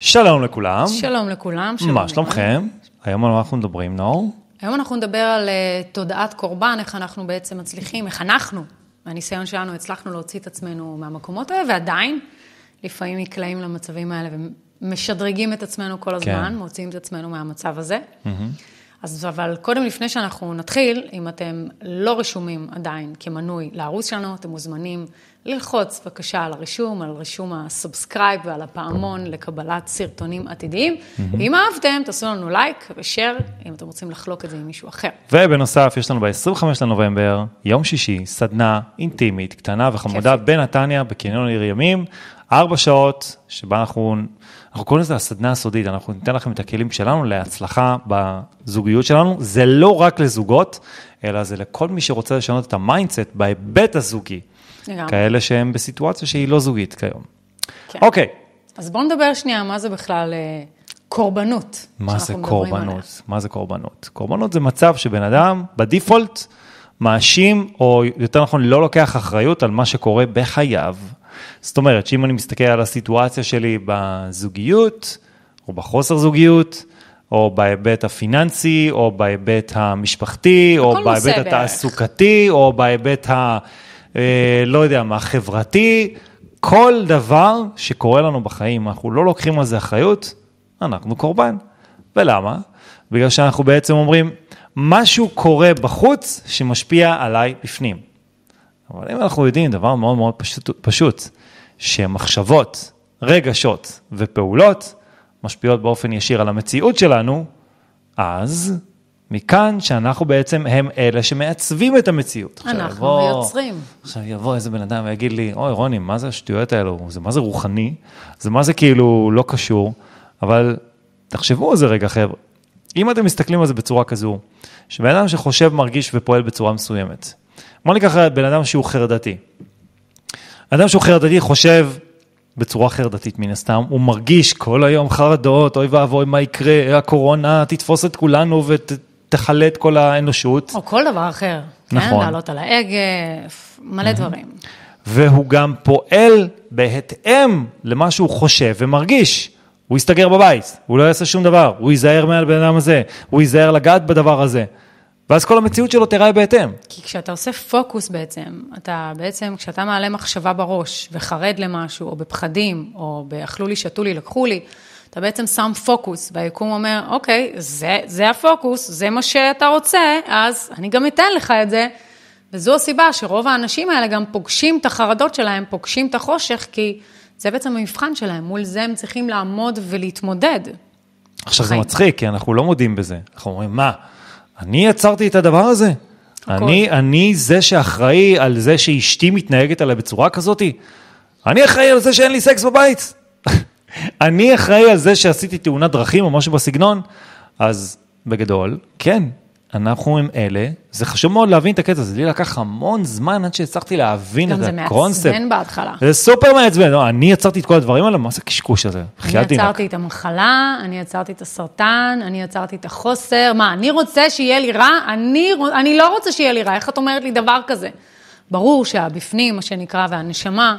שלום לכולם. שלום לכולם. שלום מה שלומכם? היום על מה אנחנו מדברים, נאור? היום אנחנו נדבר על uh, תודעת קורבן, איך אנחנו בעצם מצליחים, איך אנחנו, מהניסיון שלנו, הצלחנו להוציא את עצמנו מהמקומות האלה, ועדיין, לפעמים נקלעים למצבים האלה ומשדרגים את עצמנו כל הזמן, כן. מוציאים את עצמנו מהמצב הזה. Mm-hmm. אז אבל קודם, לפני שאנחנו נתחיל, אם אתם לא רשומים עדיין כמנוי לערוץ שלנו, אתם מוזמנים ללחוץ בבקשה על הרישום, על רישום ה subscribe ועל הפעמון לקבלת סרטונים עתידיים. ואם אהבתם, תעשו לנו לייק ו share, אם אתם רוצים לחלוק את זה עם מישהו אחר. ובנוסף, יש לנו ב-25 לנובמבר, יום שישי, סדנה אינטימית, קטנה וחמודה בנתניה, בקניון עיר ימים, ארבע שעות, שבה אנחנו אנחנו קוראים לזה הסדנה הסודית, אנחנו ניתן לכם את הכלים שלנו להצלחה בזוגיות שלנו. זה לא רק לזוגות, אלא זה לכל מי שרוצה לשנות את ה mindset בהיבט הזוגי. לגמרי. כאלה שהם בסיטואציה שהיא לא זוגית כיום. כן. אוקיי. אז בואו נדבר שנייה, מה זה בכלל אה, קורבנות? מה זה קורבנות? מה זה קורבנות? קורבנות זה מצב שבן אדם, ב default, מאשים, או יותר נכון, לא לוקח אחריות על מה שקורה בחייו. זאת אומרת שאם אני מסתכל על הסיטואציה שלי בזוגיות, או בחוסר זוגיות, או בהיבט הפיננסי, או בהיבט המשפחתי, או בהיבט התעסוקתי, או בהיבט ה... אה, לא יודע מה, חברתי, כל דבר שקורה לנו בחיים, אנחנו לא לוקחים על זה אחריות, אנחנו קורבן. ולמה? בגלל שאנחנו בעצם אומרים, משהו קורה בחוץ שמשפיע עליי בפנים. אבל אם אנחנו יודעים דבר מאוד מאוד פשוט, פשוט שמחשבות, רגשות ופעולות משפיעות באופן ישיר על המציאות שלנו, אז מכאן שאנחנו בעצם הם אלה שמעצבים את המציאות. אנחנו יבוא, מייצרים. עכשיו יבוא איזה בן אדם ויגיד לי, אוי רוני, מה זה השטויות האלו? זה מה זה רוחני? זה מה זה כאילו לא קשור? אבל תחשבו על זה רגע חבר'ה. אם אתם מסתכלים על זה בצורה כזו, שבן אדם שחושב, מרגיש ופועל בצורה מסוימת, בוא ניקח בן אדם שהוא חרדתי. אדם שהוא חרדתי חושב בצורה חרדתית מן הסתם, הוא מרגיש כל היום חרדות, אוי ואבוי מה יקרה, הקורונה תתפוס את כולנו ותכלה את כל האנושות. או כל דבר אחר, כן? נכון. כן, לעלות על ההגה, מלא דברים. והוא גם פועל בהתאם למה שהוא חושב ומרגיש. הוא יסתגר בבית, הוא לא יעשה שום דבר, הוא ייזהר מעל בן אדם הזה, הוא ייזהר לגעת בדבר הזה. ואז כל המציאות שלו תיראה בהתאם. כי כשאתה עושה פוקוס בעצם, אתה בעצם, כשאתה מעלה מחשבה בראש וחרד למשהו, או בפחדים, או באכלו לי, שתו לי, לקחו לי, אתה בעצם שם פוקוס, והיקום אומר, אוקיי, זה, זה הפוקוס, זה מה שאתה רוצה, אז אני גם אתן לך את זה. וזו הסיבה שרוב האנשים האלה גם פוגשים את החרדות שלהם, פוגשים את החושך, כי זה בעצם המבחן שלהם, מול זה הם צריכים לעמוד ולהתמודד. עכשיו זה מצחיק, כי אנחנו לא מודים בזה. אנחנו אומרים, מה? אני יצרתי את הדבר הזה? אני, אני זה שאחראי על זה שאשתי מתנהגת עליי בצורה כזאתי? אני אחראי על זה שאין לי סקס בבית? אני אחראי על זה שעשיתי תאונת דרכים או משהו בסגנון? אז בגדול, כן, אנחנו הם אלה, זה חשוב מאוד להבין את הקטע הזה, לי לקח המון זמן עד שהצלחתי להבין את הקונספט. גם זה מעצבן בהתחלה. זה סופר מעצבן, לא, אני יצרתי את כל הדברים האלה, מה זה הקשקוש הזה? אני יצרתי את המחלה, אני יצרתי את הסרטן, אני יצרתי את החוסר, מה, אני רוצה שיהיה לי רע? אני, אני לא רוצה שיהיה לי רע, איך את אומרת לי דבר כזה? ברור שהבפנים, מה שנקרא, והנשמה,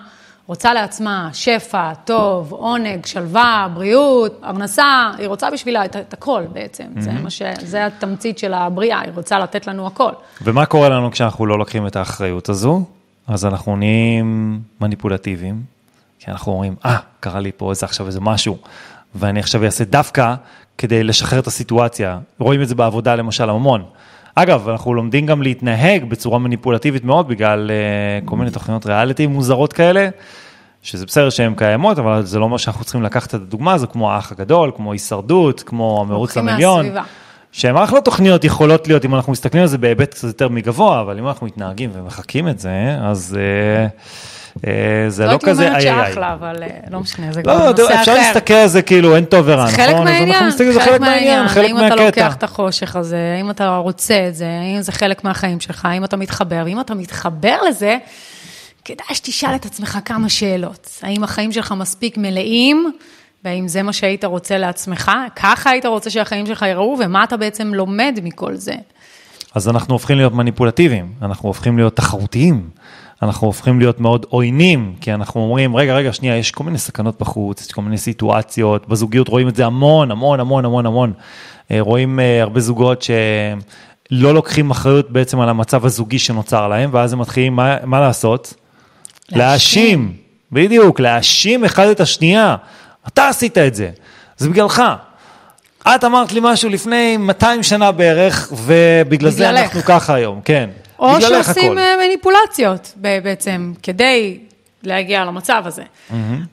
רוצה לעצמה שפע, טוב, עונג, שלווה, בריאות, ארנסה, היא רוצה בשבילה את, את הכל בעצם. Mm-hmm. זה, מה ש, זה התמצית של הבריאה, היא רוצה לתת לנו הכל. ומה קורה לנו כשאנחנו לא לוקחים את האחריות הזו? אז אנחנו נהיים מניפולטיביים, כי אנחנו אומרים, אה, ah, קרה לי פה איזה עכשיו איזה משהו, ואני עכשיו אעשה דווקא כדי לשחרר את הסיטואציה. רואים את זה בעבודה למשל המון. אגב, אנחנו לומדים גם להתנהג בצורה מניפולטיבית מאוד בגלל uh, כל מיני תוכניות ריאליטי מוזרות כאלה, שזה בסדר שהן קיימות, אבל זה לא אומר שאנחנו צריכים לקחת את הדוגמה הזו, כמו האח הגדול, כמו הישרדות, כמו המרוץ למיליון. שהן אחלה תוכניות יכולות להיות, אם אנחנו מסתכלים על זה בהיבט קצת יותר מגבוה, אבל אם אנחנו מתנהגים ומחקים את זה, אז... Uh, אה, זה לא כזה איי איי. לא הייתי אומרת שאחלה, אבל אה, לא משנה, זה כבר לא, נושא אחר. אפשר להסתכל על זה כאילו אין טוב ורע, נכון? חלק מהעניין, חלק מהעניין, חלק מהקטע. האם אתה לוקח את החושך הזה, האם אתה רוצה את זה, האם זה חלק מהחיים שלך, האם אתה מתחבר, ואם אתה מתחבר לזה, כדאי שתשאל את עצמך כמה שאלות. האם החיים שלך מספיק מלאים? והאם זה מה שהיית רוצה לעצמך? ככה היית רוצה שהחיים שלך יראו, ומה אתה בעצם לומד מכל זה? אז אנחנו הופכים להיות מניפולטיביים, אנחנו הופכים להיות תחרותיים. אנחנו הופכים להיות מאוד עוינים, כי אנחנו אומרים, רגע, רגע, שנייה, יש כל מיני סכנות בחוץ, יש כל מיני סיטואציות, בזוגיות רואים את זה המון, המון, המון, המון, המון. אה, רואים אה, הרבה זוגות שלא לוקחים אחריות בעצם על המצב הזוגי שנוצר להם, ואז הם מתחילים, מה, מה לעשות? להאשים, בדיוק, להאשים אחד את השנייה. אתה עשית את זה, זה בגללך. את אמרת לי משהו לפני 200 שנה בערך, ובגלל זה. אנחנו ככה היום, כן. או שעושים הכל. אה, מניפולציות בעצם, כדי להגיע למצב הזה.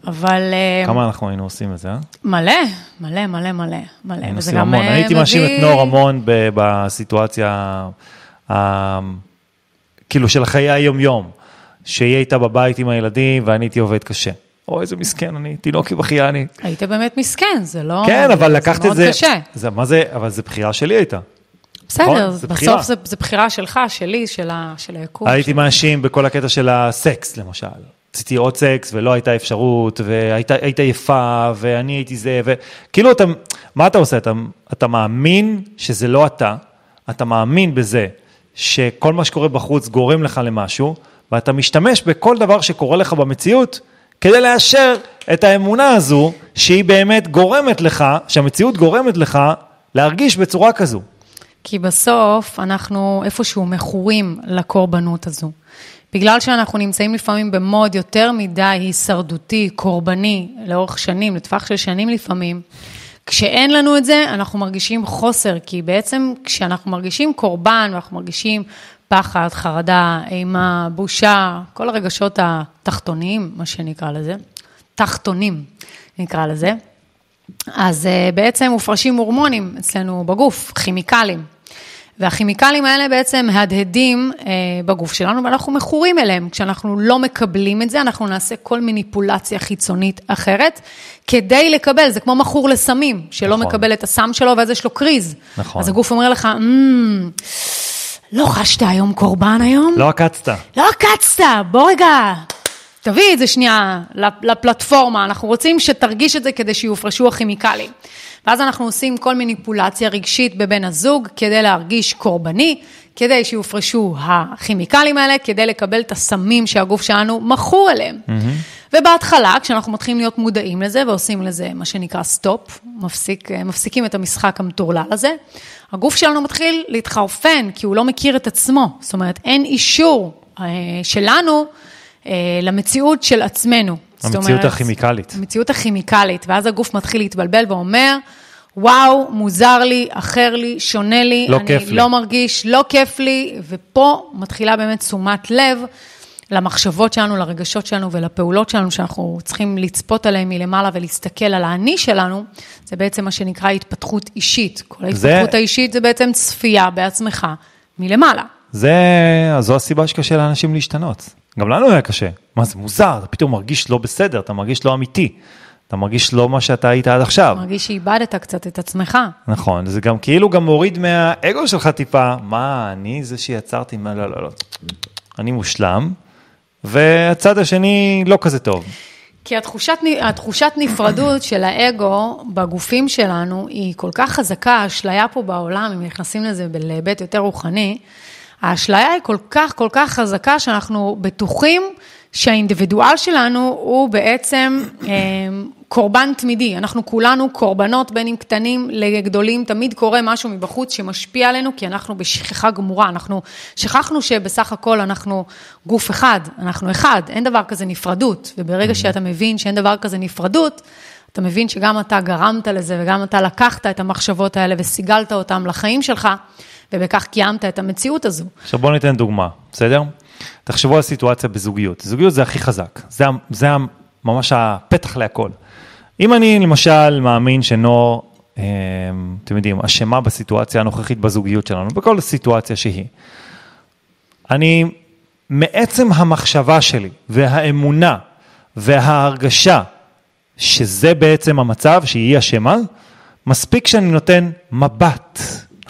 אבל אה, כמה אנחנו היינו עושים את זה, אה? מלא, מלא, מלא, מלא, מלא. היינו עושים המון. אה, הייתי מאשים את נור המון בסיטואציה, ה- כאילו של חיי היום-יום, שהיא הייתה בבית עם הילדים ואני הייתי עובד קשה. אוי, איזה מסכן, אני תינוק בכייה, היית באמת מסכן, זה לא... כן, אבל לקחת את מאוד זה, קשה. זה, מה זה, אבל זה בחירה שלי הייתה. בסדר, נכון. בסוף זה- זה בחירה שלך, שלי, של ה- של היקום. הייתי מאשים בכל הקטע של הסקס, למשל. רציתי עוד סקס ולא הייתה אפשרות, והיית היית יפה, ואני הייתי זה, וכאילו אתה, מה אתה עושה? אתה, אתה מאמין שזה לא אתה, אתה מאמין בזה שכל מה שקורה בחוץ גורם לך למשהו, ואתה משתמש בכל דבר שקורה לך במציאות, כדי לאשר את האמונה הזו, שהיא באמת גורמת לך, שהמציאות גורמת לך להרגיש בצורה כזו. כי בסוף אנחנו איפשהו מכורים לקורבנות הזו. בגלל שאנחנו נמצאים לפעמים במוד יותר מדי הישרדותי, קורבני, לאורך שנים, לטווח של שנים לפעמים, כשאין לנו את זה, אנחנו מרגישים חוסר, כי בעצם כשאנחנו מרגישים קורבן, ואנחנו מרגישים פחד, חרדה, אימה, בושה, כל הרגשות התחתוניים, מה שנקרא לזה, תחתונים נקרא לזה, אז uh, בעצם מופרשים הורמונים אצלנו בגוף, כימיקלים. והכימיקלים האלה בעצם מהדהדים uh, בגוף שלנו, ואנחנו מכורים אליהם. כשאנחנו לא מקבלים את זה, אנחנו נעשה כל מניפולציה חיצונית אחרת, כדי לקבל, זה כמו מכור לסמים, שלא נכון. מקבל את הסם שלו, ואז יש לו קריז. נכון. אז הגוף אומר לך, "אמ, לא חשת היום קורבן היום? לא עקצת. לא עקצת, בוא רגע, תביא את זה שנייה לפ- לפלטפורמה, אנחנו רוצים שתרגיש את זה כדי שיופרשו הכימיקלים. ואז אנחנו עושים כל מניפולציה רגשית בבן הזוג כדי להרגיש קורבני, כדי שיופרשו הכימיקלים האלה, כדי לקבל את הסמים שהגוף שלנו מכור אליהם. ובהתחלה, כשאנחנו מתחילים להיות מודעים לזה ועושים לזה מה שנקרא סטופ, מפסיק, מפסיקים את המשחק המטורלל הזה, הגוף שלנו מתחיל להתחרפן, כי הוא לא מכיר את עצמו. זאת אומרת, אין אישור אה, שלנו למציאות של עצמנו. המציאות אומרת, הכימיקלית. המציאות הכימיקלית, ואז הגוף מתחיל להתבלבל ואומר, וואו, מוזר לי, אחר לי, שונה לי, לא אני כיף לי." לא מרגיש, לא כיף לי, ופה מתחילה באמת תשומת לב למחשבות שלנו, לרגשות שלנו ולפעולות שלנו, שאנחנו צריכים לצפות עליהן מלמעלה ולהסתכל על האני שלנו, זה בעצם מה שנקרא התפתחות אישית. כל זה- ההתפתחות האישית זה בעצם צפייה בעצמך מלמעלה. זה, זו הסיבה שקשה לאנשים להשתנות. גם לנו היה קשה. מה זה מוזר, אתה פתאום מרגיש לא בסדר, אתה מרגיש לא אמיתי. אתה מרגיש לא מה שאתה היית עד עכשיו. מרגיש שאיבדת קצת את עצמך. נכון, זה גם כאילו גם מוריד מהאגו שלך טיפה, מה, אני זה שיצרתי, מה, לא, לא, לא. אני מושלם, והצד השני לא כזה טוב. כי התחושת, התחושת נפרדות של האגו בגופים שלנו היא כל כך חזקה, האשליה פה בעולם, אם נכנסים לזה להיבט יותר רוחני, האשליה היא כל כך כל כך חזקה שאנחנו בטוחים שהאינדיבידואל שלנו הוא בעצם אה, קורבן תמידי. אנחנו כולנו קורבנות, בין אם קטנים לגדולים, תמיד קורה משהו מבחוץ שמשפיע עלינו, כי אנחנו בשכחה גמורה. אנחנו שכחנו שבסך הכל אנחנו גוף אחד, אנחנו אחד, אין דבר כזה נפרדות. וברגע שאתה מבין שאין דבר כזה נפרדות, אתה מבין שגם אתה גרמת לזה וגם אתה לקחת את המחשבות האלה וסיגלת אותן לחיים שלך, ובכך קיימת את המציאות הזו. עכשיו בואו ניתן דוגמה, בסדר? תחשבו על סיטואציה בזוגיות. זוגיות זה הכי חזק, זה, זה ממש הפתח להכל. אם אני למשל מאמין שנור, אה, אתם יודעים, אשמה בסיטואציה הנוכחית בזוגיות שלנו, בכל סיטואציה שהיא, אני, מעצם המחשבה שלי והאמונה וההרגשה שזה בעצם המצב, שהיא אשמה, מספיק שאני נותן מבט,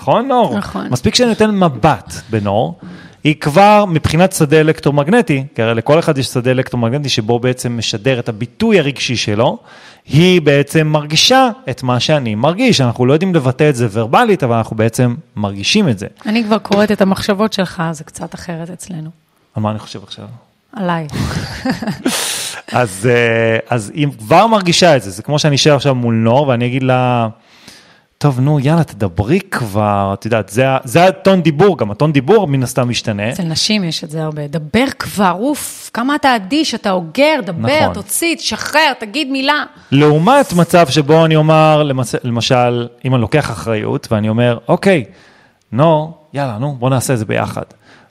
נכון נור? נכון. מספיק שאני נותן מבט בנור, היא כבר מבחינת שדה אלקטרומגנטי, כי הרי לכל אחד יש שדה אלקטרומגנטי שבו בעצם משדר את הביטוי הרגשי שלו, היא בעצם מרגישה את מה שאני מרגיש, אנחנו לא יודעים לבטא את זה ורבלית, אבל אנחנו בעצם מרגישים את זה. אני כבר קוראת את המחשבות שלך, זה קצת אחרת אצלנו. על מה אני חושב עכשיו? עליי. אז, אה, אז היא כבר מרגישה את זה, זה כמו שאני אשאר עכשיו מול נור ואני אגיד לה, טוב, נו, יאללה, תדברי כבר, את יודעת, זה, זה הטון דיבור, גם הטון דיבור מן הסתם משתנה. אצל נשים יש את זה הרבה. דבר כבר, אוף, כמה אתה אדיש, אתה אוגר, דבר, נכון. תוציא, תשחרר, תגיד מילה. לעומת מצב שבו אני אומר, למס- למשל, אם אני לוקח אחריות ואני אומר, אוקיי, נו, יאללה, נו, בוא נעשה את זה ביחד.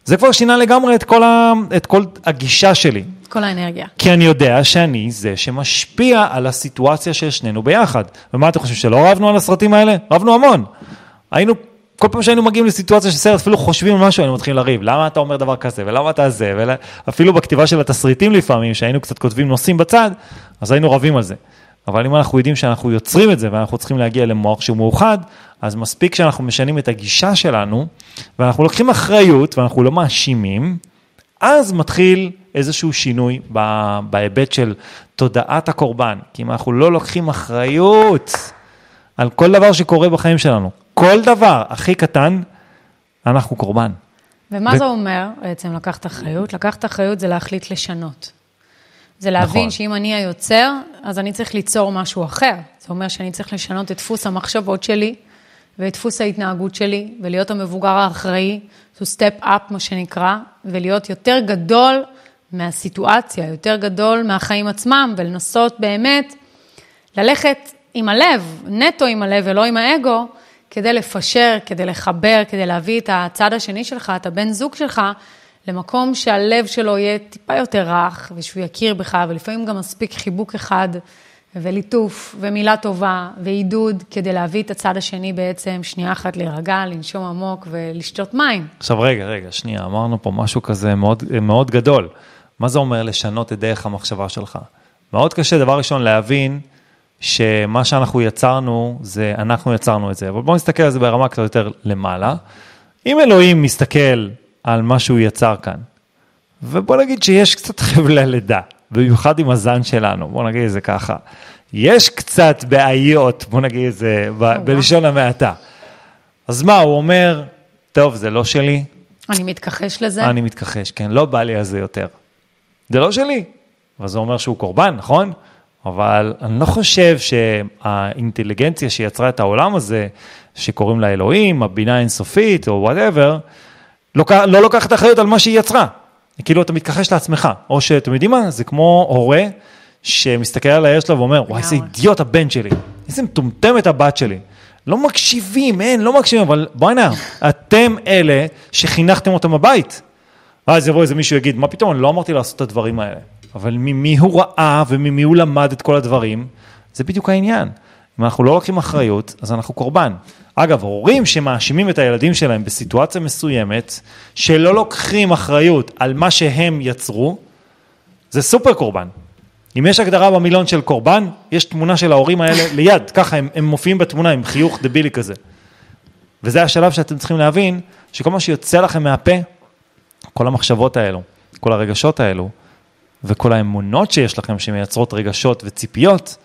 זה כבר שינה לגמרי את כל, ה, את כל הגישה שלי. כל האנרגיה. כי אני יודע שאני זה שמשפיע על הסיטואציה של שנינו ביחד. ומה אתם חושבים, שלא רבנו על הסרטים האלה? רבנו המון. היינו, כל פעם שהיינו מגיעים לסיטואציה של סרט, אפילו חושבים על משהו, היינו מתחילים לריב. למה אתה אומר דבר כזה, ולמה אתה זה, ואפילו בכתיבה של התסריטים לפעמים, שהיינו קצת כותבים נושאים בצד, אז היינו רבים על זה. אבל אם אנחנו יודעים שאנחנו יוצרים את זה, ואנחנו צריכים להגיע למוח שהוא מאוחד, אז מספיק שאנחנו משנים את הגישה שלנו, ואנחנו לוקחים אחריות, ואנחנו לא מאשימים, אז מתחיל איזשהו שינוי בהיבט של תודעת הקורבן. כי אם אנחנו לא לוקחים אחריות על כל דבר שקורה בחיים שלנו, כל דבר הכי קטן, אנחנו קורבן. ומה ו- זה אומר בעצם לקחת אחריות? לקחת אחריות זה להחליט לשנות. זה להבין נכון. שאם אני היוצר, אז אני צריך ליצור משהו אחר. זה אומר שאני צריך לשנות את דפוס המחשבות שלי ואת דפוס ההתנהגות שלי, ולהיות המבוגר האחראי, to step up, מה שנקרא, ולהיות יותר גדול מהסיטואציה, יותר גדול מהחיים עצמם, ולנסות באמת ללכת עם הלב, נטו עם הלב ולא עם האגו, כדי לפשר, כדי לחבר, כדי להביא את הצד השני שלך, את הבן זוג שלך, למקום שהלב שלו יהיה טיפה יותר רך, ושהוא יכיר בך, ולפעמים גם מספיק חיבוק אחד, וליטוף, ומילה טובה, ועידוד, כדי להביא את הצד השני בעצם שנייה אחת להירגע, לנשום עמוק ולשתות מים. עכשיו רגע, רגע, שנייה, אמרנו פה משהו כזה מאוד, מאוד גדול. מה זה אומר לשנות את דרך המחשבה שלך? מאוד קשה, דבר ראשון, להבין שמה שאנחנו יצרנו, זה אנחנו יצרנו את זה. אבל בואו נסתכל על זה ברמה קצת יותר למעלה. אם אלוהים מסתכל על מה שהוא יצר כאן, ובוא נגיד שיש קצת חבלי לידה, במיוחד עם הזן שלנו, בוא נגיד את זה ככה. יש קצת בעיות, בוא נגיד את זה ב- בלשון המעטה. אז מה, הוא אומר, טוב, זה לא שלי, אני מתכחש לזה. אני מתכחש, כן, לא בא לי על זה יותר. זה לא שלי. אבל זה אומר שהוא קורבן, נכון? אבל אני לא חושב שהאינטליגנציה שיצרה את העולם הזה, שקוראים לה אלוהים, הבינה האינסופית או וואטאבר, לא, לא לוקחת אחריות על מה שהיא יצרה. כאילו אתה מתכחש לעצמך, או שאתם יודעים מה, זה כמו הורה שמסתכל על הילד שלו ואומר, וואי, איזה. אידיוט הבן שלי, איזה מטומטמת הבת שלי. לא מקשיבים, אין, לא מקשיבים, אבל בוא'נה, אתם אלה שחינכתם אותם בבית. ואז יבוא איזה מישהו יגיד, מה פתאום, אני לא אמרתי לעשות את הדברים האלה. אבל ממי הוא ראה וממי הוא למד את כל הדברים, זה בדיוק העניין. אם אנחנו לא לוקחים אחריות, אז אנחנו קורבן. אגב, הורים שמאשימים את הילדים שלהם בסיטואציה מסוימת, שלא לוקחים אחריות על מה שהם יצרו, זה סופר קורבן. אם יש הגדרה במילון של קורבן, יש תמונה של ההורים האלה ליד, ככה הם, הם מופיעים בתמונה עם חיוך דבילי כזה. וזה השלב שאתם צריכים להבין, שכל מה שיוצא לכם מהפה, כל המחשבות האלו, כל הרגשות האלו, וכל האמונות שיש לכם שמייצרות רגשות וציפיות,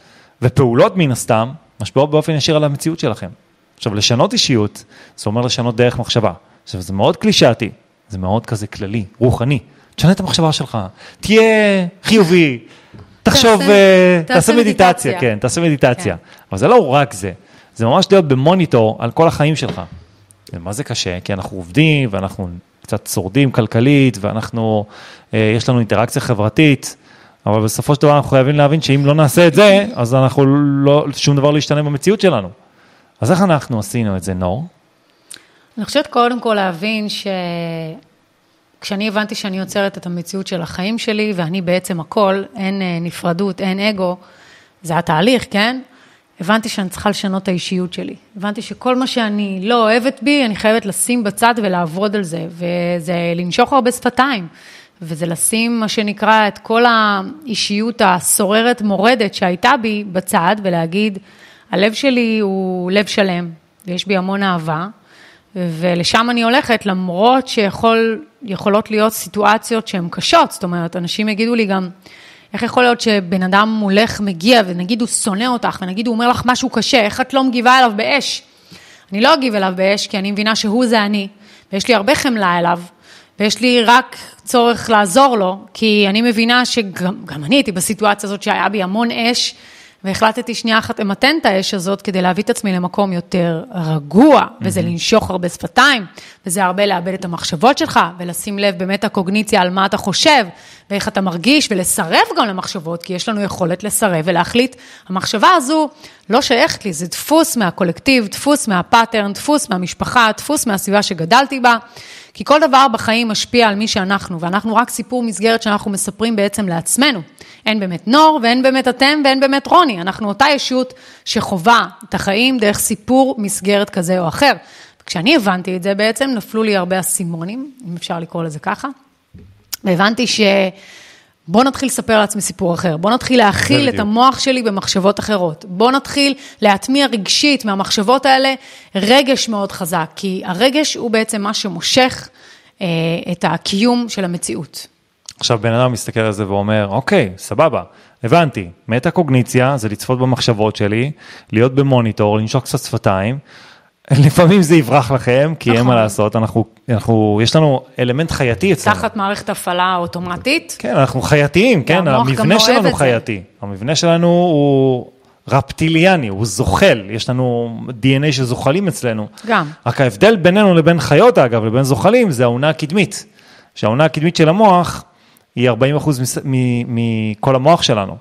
ופעולות מן הסתם, משפיעות באופן ישיר על המציאות שלכם. עכשיו, לשנות אישיות, זה אומר לשנות דרך מחשבה. עכשיו, זה מאוד קלישאתי, זה מאוד כזה כללי, רוחני. תשנה את המחשבה שלך, תהיה חיובי, תחשוב, תעשה- אה, תעשה תעשה מדיטציה, מדיטציה. כן, תעשה מדיטציה. כן. אבל זה לא רק זה, זה ממש להיות במוניטור על כל החיים שלך. מה זה קשה? כי אנחנו עובדים ואנחנו קצת שורדים כלכלית ואנחנו, אה, יש לנו אינטראקציה חברתית, אבל בסופו של דבר אנחנו חייבים להבין שאם לא נעשה את זה, אז אנחנו לא, שום דבר לא ישתנה במציאות שלנו. אז איך אנחנו עשינו את זה, נור? אני חושבת קודם כל להבין שכשאני הבנתי שאני יוצרת את המציאות של החיים שלי, ואני בעצם הכל, אין אה, נפרדות, אין אגו, זה התהליך, כן? הבנתי שאני צריכה לשנות את האישיות שלי. הבנתי שכל מה שאני לא אוהבת בי, אני חייבת לשים בצד ולעבוד על זה, וזה לנשוך הרבה שפתיים, וזה לשים, מה שנקרא, את כל האישיות הסוררת מורדת שהייתה בי בצד, ולהגיד, הלב שלי הוא לב שלם, ויש בי המון אהבה, ולשם אני הולכת, למרות שיכולות להיות סיטואציות שהן קשות, זאת אומרת, אנשים יגידו לי גם, איך יכול להיות שבן אדם מולך, מגיע, ונגיד הוא שונא אותך, ונגיד הוא אומר לך משהו קשה, איך את לא מגיבה אליו באש? אני לא אגיב אליו באש, כי אני מבינה שהוא זה אני, ויש לי הרבה חמלה אליו, ויש לי רק צורך לעזור לו, כי אני מבינה שגם גם אני הייתי בסיטואציה הזאת שהיה בי המון אש, והחלטתי שנייה אחת למתן את האש הזאת כדי להביא את עצמי למקום יותר רגוע, וזה לנשוך הרבה שפתיים, וזה הרבה לאבד את המחשבות שלך, ולשים לב באמת הקוגניציה על מה אתה חושב, ואיך אתה מרגיש, ולסרב גם למחשבות, כי יש לנו יכולת לסרב ולהחליט, המחשבה הזו לא שייכת לי, זה דפוס מהקולקטיב, דפוס מהפאטרן, דפוס מהמשפחה, דפוס מהסביבה שגדלתי בה. כי כל דבר בחיים משפיע על מי שאנחנו, ואנחנו רק סיפור מסגרת שאנחנו מספרים בעצם לעצמנו. אין באמת נור, ואין באמת אתם, ואין באמת רוני. אנחנו אותה ישות שחווה את החיים דרך סיפור מסגרת כזה או אחר. כשאני הבנתי את זה בעצם, נפלו לי הרבה אסימונים, אם אפשר לקרוא לזה ככה, והבנתי ש... בוא נתחיל לספר לעצמי סיפור אחר, בוא נתחיל להכיל את המוח שלי במחשבות אחרות, בוא נתחיל להטמיע רגשית מהמחשבות האלה רגש מאוד חזק, כי הרגש הוא בעצם מה שמושך אה, את הקיום של המציאות. עכשיו בן אדם מסתכל על זה ואומר, אוקיי, סבבה, הבנתי, מטה-קוגניציה זה לצפות במחשבות שלי, להיות במוניטור, לנשוק קצת שפתיים, לפעמים זה יברח לכם, כי. אין מה נכון. לעשות, אנחנו, אנחנו, יש לנו אלמנט חייתי אצלנו. תחת מערכת הפעלה אוטומטית. כן, אנחנו חייתיים, כן, המבנה שלנו חייתי. המבנה שלנו הוא רפטיליאני, הוא זוחל, יש לנו DNA של זוחלים אצלנו. גם. רק ההבדל בינינו לבין חיות, אגב, לבין זוחלים, זה האונה הקדמית. שהאונה הקדמית של המוח היא 40 אחוז מכל המוח שלנו.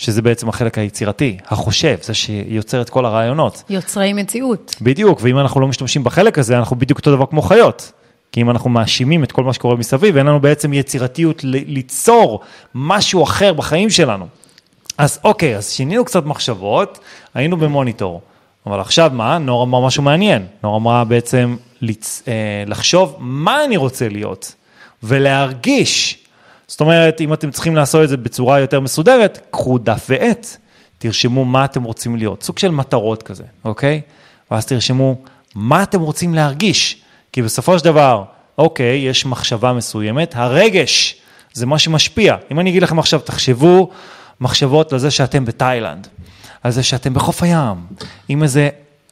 שזה בעצם החלק היצירתי, החושב, זה שיוצר את כל הרעיונות. יוצרי מציאות. בדיוק, ואם אנחנו לא משתמשים בחלק הזה, אנחנו בדיוק אותו דבר כמו חיות. כי אם אנחנו מאשימים את כל מה שקורה מסביב, אין לנו בעצם יצירתיות ליצור משהו אחר בחיים שלנו. אז אוקיי, אז שינינו קצת מחשבות, היינו במוניטור. אבל עכשיו מה? נור אמר משהו מעניין. נור אמרה בעצם לצ... אה, לחשוב מה אני רוצה להיות, ולהרגיש זאת אומרת, אם אתם צריכים לעשות את זה בצורה יותר מסודרת, קחו דף ועט, תרשמו מה אתם רוצים להיות, סוג של מטרות כזה, אוקיי? ואז תרשמו מה אתם רוצים להרגיש, כי בסופו של דבר, אוקיי, יש מחשבה מסוימת, הרגש זה מה שמשפיע. אם אני אגיד לכם עכשיו, תחשבו מחשבות לזה שאתם בתאילנד, על זה שאתם בחוף הים, עם איזה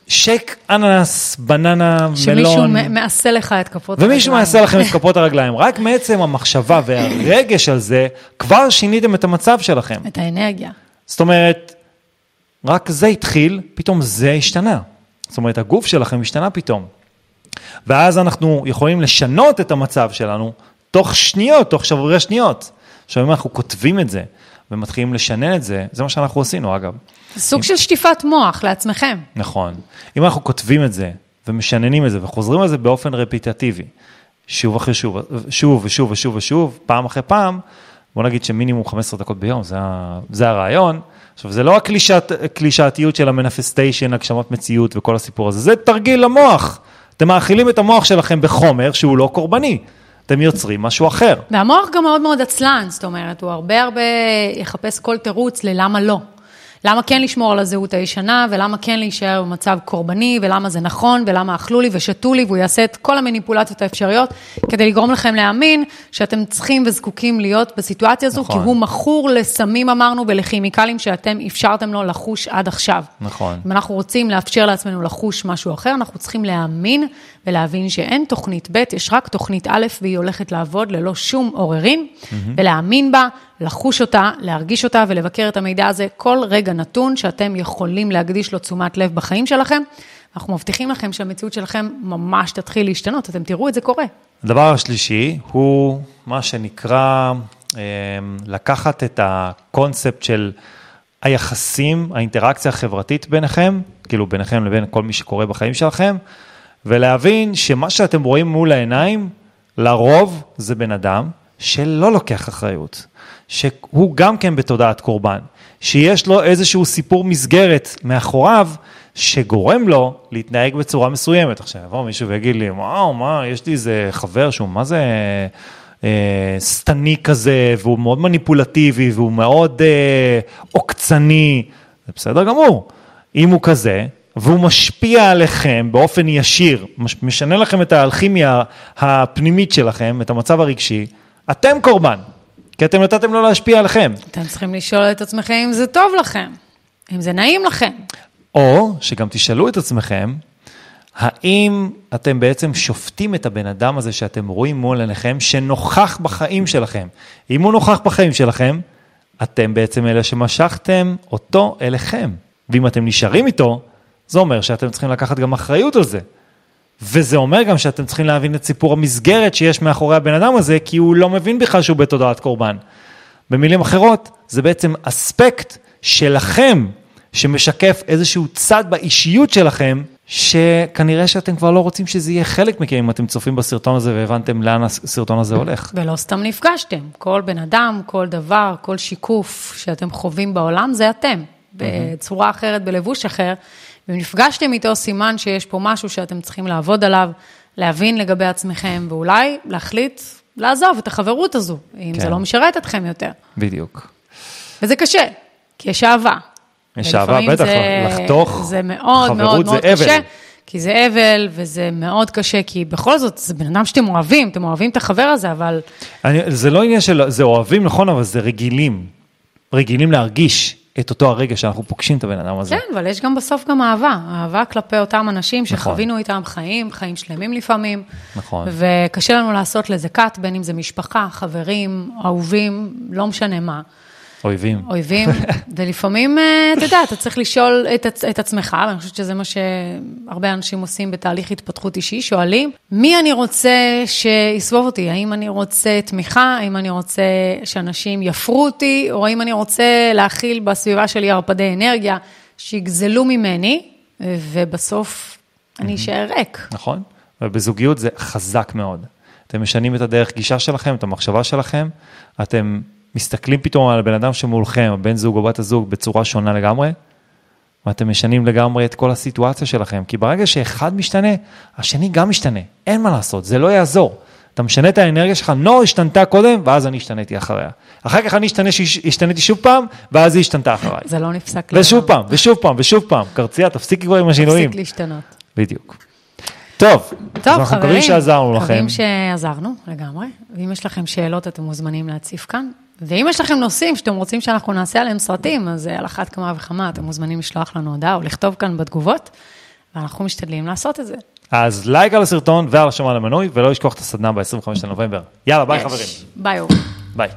שייק אננס, בננה, שמישהו מלון. שמישהו מעשה לך את כפות הרגליים. ומישהו מעשה לכם את כפות הרגליים. רק מעצם המחשבה והרגש על זה, כבר שיניתם את המצב שלכם. את האנרגיה. זאת אומרת, רק זה התחיל, פתאום זה השתנה. זאת אומרת, הגוף שלכם השתנה פתאום. ואז אנחנו יכולים לשנות את המצב שלנו תוך שניות, תוך שברי שניות. עכשיו, אם אנחנו כותבים את זה ומתחילים לשנן את זה, זה מה שאנחנו עשינו, אגב. סוג של שטיפת מוח לעצמכם. נכון. אם אנחנו כותבים את זה ומשננים את זה וחוזרים על זה באופן רפיטטיבי, שוב אחרי שוב, שוב ושוב ושוב ושוב, פעם אחרי פעם, בוא נגיד שמינימום 15 דקות ביום, זה, זה הרעיון. עכשיו, זה לא הקלישאתיות של המנפסטיישן, הגשמת מציאות וכל הסיפור הזה, זה תרגיל למוח. אתם מאכילים את המוח שלכם בחומר שהוא לא קורבני. אתם יוצרים משהו אחר. והמוח גם מאוד מאוד עצלן, זאת אומרת, הוא הרבה הרבה יחפש כל תירוץ ללמה לא. למה כן לשמור על הזהות הישנה, ולמה כן להישאר במצב קורבני, ולמה זה נכון, ולמה אכלו לי ושתו לי, והוא יעשה את כל המניפולציות האפשריות, כדי לגרום לכם להאמין שאתם צריכים וזקוקים להיות בסיטואציה הזו, נכון. כי הוא מכור לסמים, אמרנו, ולכימיקלים שאתם אפשרתם לו לחוש עד עכשיו. נכון. אם אנחנו רוצים לאפשר לעצמנו לחוש משהו אחר, אנחנו צריכים להאמין ולהבין שאין תוכנית ב', יש רק תוכנית א', והיא הולכת לעבוד ללא שום עוררין, mm-hmm. ולהאמין בה, לחוש אותה, להרגיש אותה ולבקר את המידע הזה כל רגע נתון שאתם יכולים להקדיש לו תשומת לב בחיים שלכם. אנחנו מבטיחים לכם שהמציאות שלכם ממש תתחיל להשתנות, אתם תראו את זה קורה. הדבר השלישי הוא מה שנקרא אה, לקחת את הקונספט של היחסים, האינטראקציה החברתית ביניכם, כאילו ביניכם לבין כל מי שקורה בחיים שלכם, ולהבין שמה שאתם רואים מול העיניים, לרוב זה בן אדם שלא לוקח אחריות, שהוא גם כן בתודעת קורבן, שיש לו איזשהו סיפור מסגרת מאחוריו, שגורם לו להתנהג בצורה מסוימת. עכשיו יבוא מישהו ויגיד לי, וואו, מה, יש לי איזה חבר שהוא מה זה אה, שטני כזה, והוא מאוד מניפולטיבי, והוא מאוד אה, עוקצני, זה בסדר גמור. אם הוא כזה, והוא משפיע עליכם באופן ישיר, משנה לכם את האלכימיה הפנימית שלכם, את המצב הרגשי, אתם קורבן, כי אתם נתתם לו להשפיע עליכם. אתם צריכים לשאול את עצמכם אם זה טוב לכם, אם זה נעים לכם. או שגם תשאלו את עצמכם, האם אתם בעצם שופטים את הבן אדם הזה שאתם רואים מול עיניכם, שנוכח בחיים שלכם? אם הוא נוכח בחיים שלכם, אתם בעצם אלה שמשכתם אותו אליכם. ואם אתם נשארים איתו, זה אומר שאתם צריכים לקחת גם אחריות על זה. וזה אומר גם שאתם צריכים להבין את סיפור המסגרת שיש מאחורי הבן אדם הזה, כי הוא לא מבין בכלל שהוא בתודעת קורבן. במילים אחרות, זה בעצם אספקט שלכם, שמשקף איזשהו צד באישיות שלכם, שכנראה שאתם כבר לא רוצים שזה יהיה חלק מכם אם אתם צופים בסרטון הזה והבנתם לאן הסרטון הזה הולך. ולא סתם נפגשתם, כל בן אדם, כל דבר, כל שיקוף שאתם חווים בעולם, זה אתם, בצורה אחרת, בלבוש אחר. ואם נפגשתם איתו, סימן שיש פה משהו שאתם צריכים לעבוד עליו, להבין לגבי עצמכם, ואולי להחליט לעזוב את החברות הזו, אם כן. זה לא משרת אתכם יותר. בדיוק. וזה קשה, כי יש אהבה. יש אהבה, בטח, זה, לחתוך זה מאוד מאוד מאוד זה קשה. כי זה אבל, וזה מאוד קשה, כי בכל זאת, זה בן אדם שאתם אוהבים, אתם אוהבים את החבר הזה, אבל... אני, זה לא עניין של, זה אוהבים, נכון, אבל זה רגילים. רגילים להרגיש. את אותו הרגע שאנחנו פוגשים את הבן אדם הזה. כן, אבל יש גם בסוף גם אהבה, אהבה כלפי אותם אנשים נכון. שחווינו נכון. איתם חיים, חיים שלמים לפעמים. נכון. וקשה לנו לעשות לזה cut, בין אם זה משפחה, חברים, אהובים, לא משנה מה. אויבים. אויבים, ולפעמים, אה, אתה יודע, אתה צריך לשאול את, את עצמך, ואני חושבת שזה מה שהרבה אנשים עושים בתהליך התפתחות אישי, שואלים, מי אני רוצה שיסבוב אותי? האם אני רוצה תמיכה? האם אני רוצה שאנשים יפרו אותי? או האם אני רוצה להכיל בסביבה שלי ערפדי אנרגיה שיגזלו ממני, ובסוף אני אשאר ריק. נכון, ובזוגיות זה חזק מאוד. אתם משנים את הדרך גישה שלכם, את המחשבה שלכם, אתם מסתכלים פתאום על הבן אדם שמולכם, הבן זוג או בת הזוג, בצורה שונה לגמרי, ואתם משנים לגמרי את כל הסיטואציה שלכם, כי ברגע שאחד משתנה, השני גם משתנה, אין מה לעשות, זה לא יעזור. אתה משנה את האנרגיה שלך, נור השתנתה קודם, ואז אני השתניתי אחריה. אחר כך אני השתנה, השתניתי שוב פעם, ואז היא השתנתה אחריי. זה לא נפסק ושוב פעם, ושוב פעם, ושוב פעם. קרצייה, תפסיקי כבר עם השינויים. תפסיק להשתנות. בדיוק. טוב, טוב, אנחנו חברים, מקווים שעזרנו לכם. מקווים שעזרנו לגמרי, ואם יש לכם שאלות, אתם מוזמנים להציף כאן. ואם יש לכם נושאים שאתם רוצים שאנחנו נעשה עליהם סרטים, אז על אחת כמה וכמה אתם מוזמנים לשלוח לנו הודעה או לכתוב כאן בתגובות, ואנחנו משתדלים לעשות את זה. אז לייק על הסרטון השמוע למנוי, ולא לשכוח את הסדנה ב-25 לנובמבר. יאללה, ביי חברים. ביי ביי.